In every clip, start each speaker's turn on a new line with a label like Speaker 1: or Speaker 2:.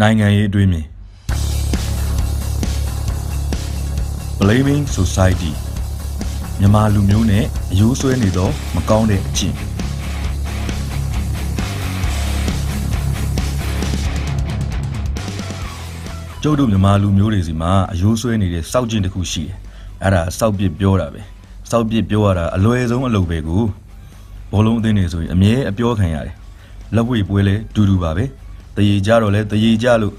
Speaker 1: နိုင်ငံရေးအတွေးမြင် Blaming Society မြန်မာလူမျိုးနဲ့အယိုးဆွဲနေသောမကောင်းတဲ့အကျင့်ကျုပ်တို့မြန်မာလူမျိုးတွေစီမှာအယိုးဆွဲနေတဲ့စောက်ကျင့်တစ်ခုရှိတယ်။အဲ့ဒါစောက်ပစ်ပြောတာပဲ။စောက်ပစ်ပြောရတာအလွယ်ဆုံးအလုပ်ပဲကို ဘောလုံးအသင်းတွေဆိုရင်အမြဲအပြောခံရတယ်။လက်ဝှေ့ပွဲလဲဒူဒူပါပဲ။တရေကြတော့လဲတရေကြလို့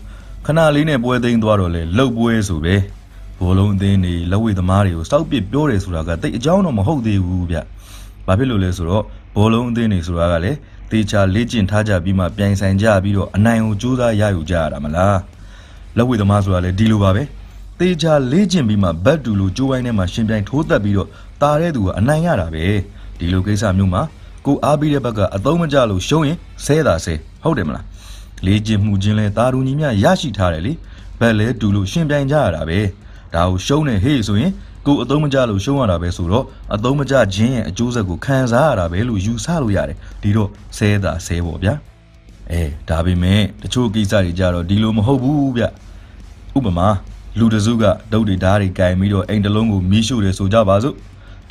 Speaker 1: ခဏလေးနဲ့ပွဲသိမ်းသွားတော့လဲလှုပ်ပွဲဆိုပဲ။ဘောလုံးအသင်းတွေလက်ဝှေ့သမားတွေကိုစောက်ပစ်ပြောတယ်ဆိုတာကတိတ်အကြောင်းတော့မဟုတ်သေးဘူးဗျ။ဘာဖြစ်လို့လဲဆိုတော့ဘောလုံးအသင်းတွေဆိုတာကလည်းတေချာလေ့ကျင့်ထားကြပြီးမှပြိုင်ဆိုင်ကြပြီးတော့အနိုင်ကိုစူးစမ်းရယူကြရတာမလား။လက်ဝှေသမားဆိုတာလည်းဒီလိုပါပဲတေချာလေးကျင်ပြီးမှဘတ်တူလိုကျိုးဝိုင်းထဲမှာရှင်ပြိုင်ထိုးတက်ပြီးတော့တာတဲ့သူကအနိုင်ရတာပဲဒီလိုကိစ္စမျိုးမှာ ကိုအားပြီးတဲ့ဘက်ကအသုံးမကျလို့ရှုံးရင်ဆဲတာဆဲဟုတ်တယ်မလားလေးကျင်မှုချင်းလဲတာရူညီမြရရှိထားတယ်လေဘက်လဲတူလို့ရှင်ပြိုင်ကြရတာပဲဒါကိုရှုံးနေဟေးဆိုရင်ကိုအသုံးမကျလို့ရှုံးရတာပဲဆိုတော့အသုံးမကျခြင်းရဲ့အကျိုးဆက်ကိုခံစားရတာပဲလို့ယူဆလို့ရတယ်ဒီတော့ဆဲတာဆဲပေါ့ဗျာအဲဒါပေမဲ့တချို့ကိစ္စတွေကြတော့ဒီလိုမဟုတ်ဘူးဗျဥပမာလူတစ်စုကဒုတ်တွေဓာတ်တွေကင်ပြီးတော့အိမ်တစ်လုံးကိုမီးရှို့တယ်ဆိုကြပါစို့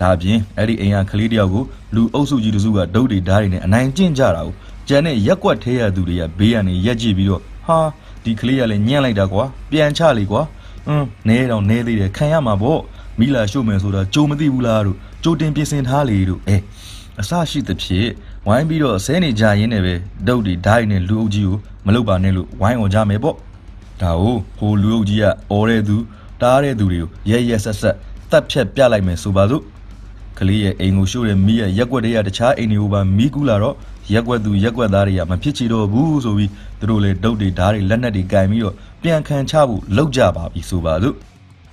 Speaker 1: ဒါအပြင်အဲ့ဒီအိမ်ကကလေးတစ်ယောက်ကိုလူအုပ်စုကြီးတစ်စုကဒုတ်တွေဓာတ်တွေနဲ့အနိုင်ကျင့်ကြတာကိုကျန်တဲ့ရက်ကွက်ထဲရသူတွေကဘေးကနေရက်ကြည့်ပြီးတော့ဟာဒီကလေးကလည်းညံ့လိုက်တာကွာပြန်ချလေကွာอืมနဲတော့နဲသေးတယ်ခံရမှာပေါ့မိလာရှို့မယ်ဆိုတာကြိုမသိဘူးလားတို့ကြိုတင်ပြင်ဆင်ထားလေတို့အဲအစရှိသဖြင့်ဝိုင်းပြီးတော့ဆဲနေကြရင်းနဲ့ပဲဒုတ်ဒီဓာတ်နဲ့လူအုပ်ကြီးကိုမလုပ်ပါနဲ့လို့ဝိုင်းအောင်ကြမယ်ပေါ့ဒါကိုဟိုလူအုပ်ကြီးကအော်တဲ့သူတားတဲ့သူတွေကိုရဲရဲဆက်ဆက်တတ်ဖြတ်ပြလိုက်မယ်ဆိုပါစို့ ကလေးရဲ့အိမ်ကိုရှို့တဲ့မိရဲ့ရက်ွက်တွေကတခြားအိမ်တွေကိုပါမိကူးလာတော့ရက်ွက်သူရက်ွက်သားတွေကမဖြစ်ချီတော့ဘူးဆိုပြီးသူတို့လည်းဒုတ်တွေဓာတ်တွေလက်နက်တွေကင်ပြီးတော့ပြန်ခံချဖို့လောက်ကြပါပြီဆိုပါစို့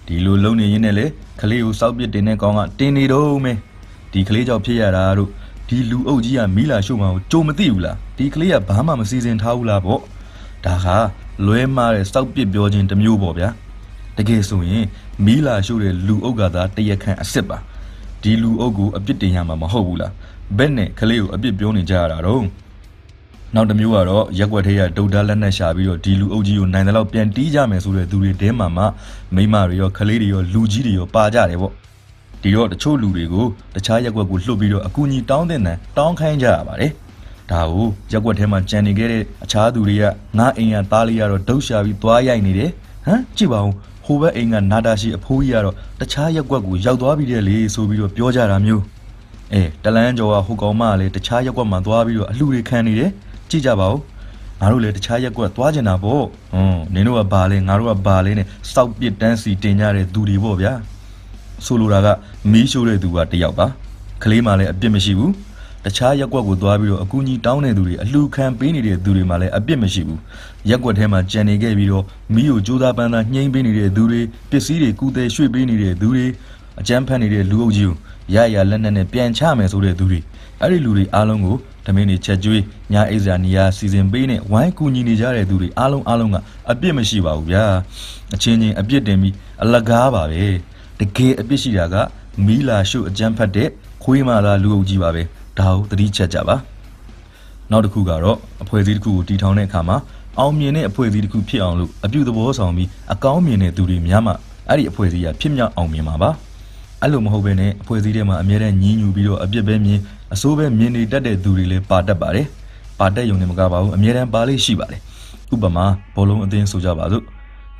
Speaker 1: ဒီလိုလုံနေရင်းနဲ့လေကလေးကိုစောက်ပစ်တင်တဲ့ကောင်ကတင်နေတော့မယ်ဒီကလေးကြောင့်ဖြစ်ရတာတို့ဒီလူအုပ်ကြီးကမီလာရှို့မှကိုကြုံမသိဘူးလားဒီကလေးကဘာမှမစီစဉ်ထားဘူးလားပေါ့ဒါကလွဲမားတဲ့စောက်ပစ်ပြောခြင်းတစ်မျိုးပေါ့ဗျာတကယ်ဆိုရင်မီလာရှို့တဲ့လူအုပ်ကသာတရခန့်အစ်စ်ပါ ဒီလူအုပ်ကိုအပြစ်တင်ရမှာမဟုတ်ဘူးလားဘက်နဲ့ကလေးကိုအပြစ်ပြောနေကြရတာတော့နောက်တစ်မျိုးကတော့ရက်ွက်သေးရဒုတ်တာလက်နက်ရှာပြီးတော့ဒီလူအုပ်ကြီးကိုနိုင်တယ်လို့ပြန်တီးကြမယ်ဆိုတဲ့သူတွေတဲမှာမှမိန်းမတွေရောကလေးတွေရောလူကြီးတွေရောပါကြတယ်ပေါ့ဒီတော့တချို့လူတွေကိုတခြားရက်ွက်ကိုလှုပ်ပြီးတော့အကူအညီတောင်းတဲ့နံတောင်းခိုင်းကြရပါတယ်ဒါကိုရက်ွက်ထဲမှာကြံနေခဲ့တဲ့အခြားသူတွေကငါအိမ်ကသားလေးကတော့ဒုတ်ရှာပြီးသွားရိုက်နေတယ်ဟမ်ကြည့်ပါဦး ဟိုဘက်အိမ်ကနာတာရှိအဖိုးကြီးကတော့တခြားရက်ွက်ကိုရောက်သွားပြီးတဲ့လေဆိုပြီးတော့ပြောကြတာမျိုးအဲတလန်းကျော်ကဟိုကောင်မကလည်းတခြားရက်ကွက်မှာသွားပြီးတော့အလှူတွေခံနေတယ်ကြည့်ကြပါဦးငါတို့လည်းတခြားရက်ကွက်သွားကျင်တာပေါ့ဟွန်းနင်တို့ကဘာလဲငါတို့ကဘာလဲနဲ့စောက်ပစ်တန်းစီတင်ကြတဲ့သူတွေပေါ့ဗျာဆိုလိုတာကမီးရှို့တဲ့သူကတယောက်ပါကလေးမှလည်းအပြစ်မရှိဘူး တခြားရက်ကွက်ကိုသွားပြီးတော့အကူကြီးတောင်းတဲ့သူတွေအလှူခံပေးနေတဲ့သူတွေမှလည်းအပြစ်မရှိဘူးရက်ကွက်ထဲမှာကြံနေခဲ့ပြီးတော့မီးကိုကြိုးစားပန်းသားညှိမ့်ပေးနေတဲ့သူတွေပစ္စည်းတွေကူတယ်ရွှေ့ပေးနေတဲ့သူတွေအကြမ်းဖက်နေတဲ့လူအုပ်ကြီးကိုရရလက်နက်နဲ့ပြန်ချမယ်ဆိုတဲ့သူတွေအဲ့ဒီလူတွေအားလုံးကိုဓမင်းတွေချက်ကျွေးညာအိဇာနီယာစီစဉ်ပေးနဲ့ဝိုင်းကူညီနေကြတဲ့သူတွေအားလုံးအားလုံးကအပြစ်မရှိပါဘူးဗျာအချင်းချင်းအပြစ်တင်ပြီးအလကားပါပဲတကယ်အပြစ်ရှိတာကမီလာရှုအကြမ်းဖက်တဲ့ခွေးမာလာလူအုပ်ကြီးပါပဲ ဒါကိုသတိချက်ကြပါနောက်တစ်ခုကတော့အဖွဲ့အစည်းတစ်ခုကိုတည်ထောင်တဲ့အခါမှာအောင်မြင်တဲ့အဖွဲ့အစည်းတစ်ခုဖြစ်အောင်လို့အပြုသဘောဆောင်ပြီးအကောင်းမြင်တဲ့သူတွေများမှအဲ့ဒီအဖွဲ့အစည်းကဖြစ်မြောက်အောင်မြင်မှာပါအဲ့လိုမဟုတ်ဘဲနဲ့အဖွဲ့အစည်းထဲမှာအများနဲ့ညီးညူပြီးတော့အပြစ်ပဲမြင်အစိုးပဲမြင်နေတတ်တဲ့သူတွေလည်းပါတတ်ပါတယ်ပါတတ်ရုံနဲ့မကပါဘူးအများတန်းပါလေးရှိပါတယ်ဥပမာဘောလုံးအသင်းဆိုကြပါစို့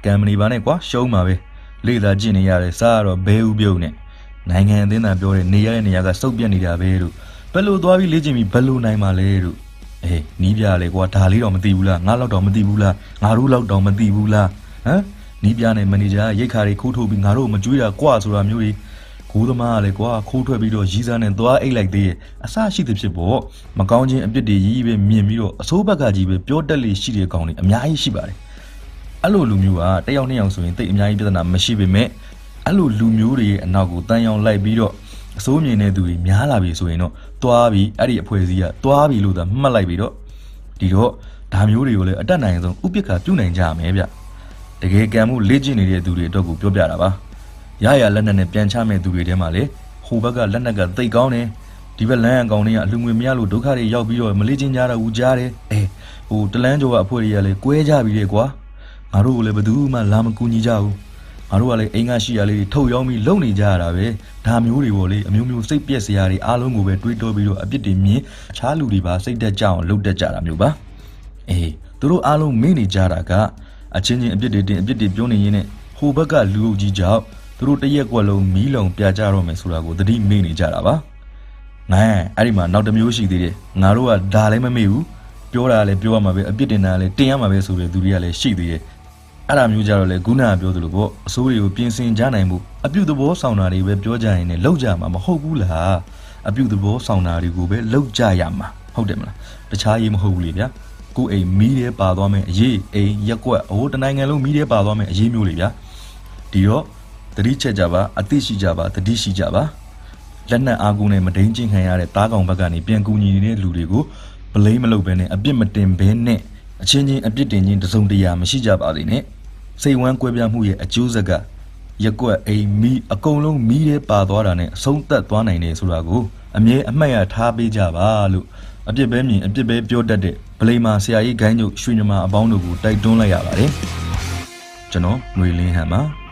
Speaker 1: ကံမဏီပါနဲ့ကွာရှုံးပါပဲလေသာကျင့်နေရတယ်စားရတော့ဘဲဥပြုတ်နဲ့နိုင်ငံအသင်းသားပြောတဲ့နေရတဲ့နေရာကစုပ်ပြတ်နေတာပဲလို့ဘ ယ်လိုသွားပြီးလေ့ကျင့်ပြီးဘယ်လိုနိုင်မှာလဲလို့အေးနီးပြလေကွာဒါလေးတော့မသိဘူးလားငါလောက်တော့မသိဘူးလားငါတို့လောက်တော့မသိဘူးလားဟမ်နီးပြနဲ့မန်နေဂျာရိတ်ခါတွေခိုးထုတ်ပြီးငါတို့မကြွေးတာကွာဆိုတာမျိုးတွေကိုသမားကလေကွာခိုးထွက်ပြီးတော့ရီးစားနဲ့သွားအိတ်လိုက်သေးရဲ့အဆရှိသဖြစ်ပေါ့မကောင်းခြင်းအပြစ်တွေကြီးပဲမြင်ပြီးတော့အစိုးဘက်ကကြီးပဲပြောတက်လေရှိတဲ့ကောင်တွေအများကြီးရှိပါတယ်အဲ့လိုလူမျိုးကတစ်ယောက်နှစ်ယောက်ဆိုရင်တိတ်အများကြီးပြဿနာမရှိပေမဲ့အဲ့လိုလူမျိုးတွေရဲ့အနောက်ကိုတန်းရောင်လိုက်ပြီးတော့ အစိုးမြင်တဲ့သူတွေများလာပြီဆိုရင်တော့တွားပြီးအဲ့ဒီအဖွဲ့အစည်းကတွားပြီးလို့သာမှတ်လိုက်ပြီးတော့ဒီတော့ဒါမျိုးတွေကိုလည်းအတက်နိုင်ဆုံးဥပိ္ပခာပြုနိုင်ကြရမယ်ဗျတကယ်ကံမှုလေ့ကျင့်နေတဲ့သူတွေအတွက်ကိုပြောပြတာပါရရလက်နက်နဲ့ပြန်ချမဲ့သူတွေထဲမှာလေဟိုဘက်ကလက်နက်ကသိတ်ကောင်းတယ်ဒီဘက်လမ်းအကောင်တွေကအလူငွေမရလို့ဒုက္ခတွေရောက်ပြီးတော့မလေးချင်းကြတာဦးကြားတယ်အဲဟိုတလန်းကျော်ကအဖွဲတွေကလည်းကွဲကြပြီလေကွာငါတို့ကလည်းဘယ်သူမှလာမကူညီကြဘူး ငါတို့ကလည်းအိမ်ကရှိရလေးတွေထုတ်ရောင်းပြီးလုံနေကြရတာပဲဒါမျိုးတွေပေါ့လေအမျိုးမျိုးစိတ်ပြက်စရာတွေအားလုံးကိုပဲတွေးတောပြီးတော့အပြစ်တွေမြင်အခြားလူတွေပါစိတ်တက်ကြအောင်လုပ်တတ်ကြတာမျိုးပါအေးသူတို့အားလုံးမေ့နေကြတာကအချင်းချင်းအပြစ်တွေတင်အပြစ်တွေပြောနေရင်းနဲ့ဟိုဘက်ကလူအုပ်ကြီးကြောင့်သူတို့တရက်ကွက်လုံးမီးလုံပြကြတော့မယ်ဆိုတာကိုသတိမေ့နေကြတာပါငါအဲ့ဒီမှာနောက်တစ်မျိုးရှိသေးတယ်ငါတို့ကဒါလည်းမမေ့ဘူးပြောတာလည်းပြောရမှာပဲအပြစ်တင်တာလည်းတင်ရမှာပဲဆိုတဲ့သူတွေကလည်းရှိသေးတယ် အဲ့ဒါမျိုးကြတော့လေခုနကပြောသလိုပေါ့အစိုးတွေကိုပြင်ဆင်ကြနိုင်မှုအပြုသဘောဆောင်တာတွေပဲပြောကြရင်လည်းလောက်ကြမှာမဟုတ်ဘူးလားအပြုသဘောဆောင်တာတွေကိုပဲလောက်ကြရမှာဟုတ်တယ်မလားတခြားရေးမဟုတ်ဘူးလေဗျာကိုယ်အိမ်မီးထဲပါသွားမယ်အရေးအိမ်ရက်ကွက်ဟိုတနိုင်ငံလုံးမီးထဲပါသွားမယ်အရေးမျိုးလေဗျာဒီတော့တတိချက်ကြပါအသိရှိကြပါတတိရှိကြပါလက်နက်အားကိုးနဲ့မဒိန်ချင်းခံရတဲ့တားကောင်ဘက်ကနေပြန်ကူညီနေတဲ့လူတွေကိုဗလိမ့်မလုပ်ဘဲနဲ့အပြစ်မတင်ဘဲနဲ့အချင်းချင်းအပြစ်တင်ချင်းတစုံတရာမရှိကြပါသေးနဲ့ စိတ်ဝမ်းကွဲပြားမှုရဲ့အကျိုးဆက်ကရက်ကွက်အိမ်မီးအကုန်လုံးမီးထဲပါသွားတာနဲ့အဆုံးသတ်သွားနိုင်တယ်ဆိုတာကိုအမြဲအမှတ်ရထားပေးကြပါလို့အပြစ်ပဲမြင်အပြစ်ပဲပြောတတ်တဲ့ဗလိမ္မာဆရာကြီးဂိုင်းတို့ရွှေညမာအပေါင်းတို့ကိုတိုက်တွန်းလိုက်ရပါတယ်ကျွန်တော်ຫນွေလင်းဟန်ပါ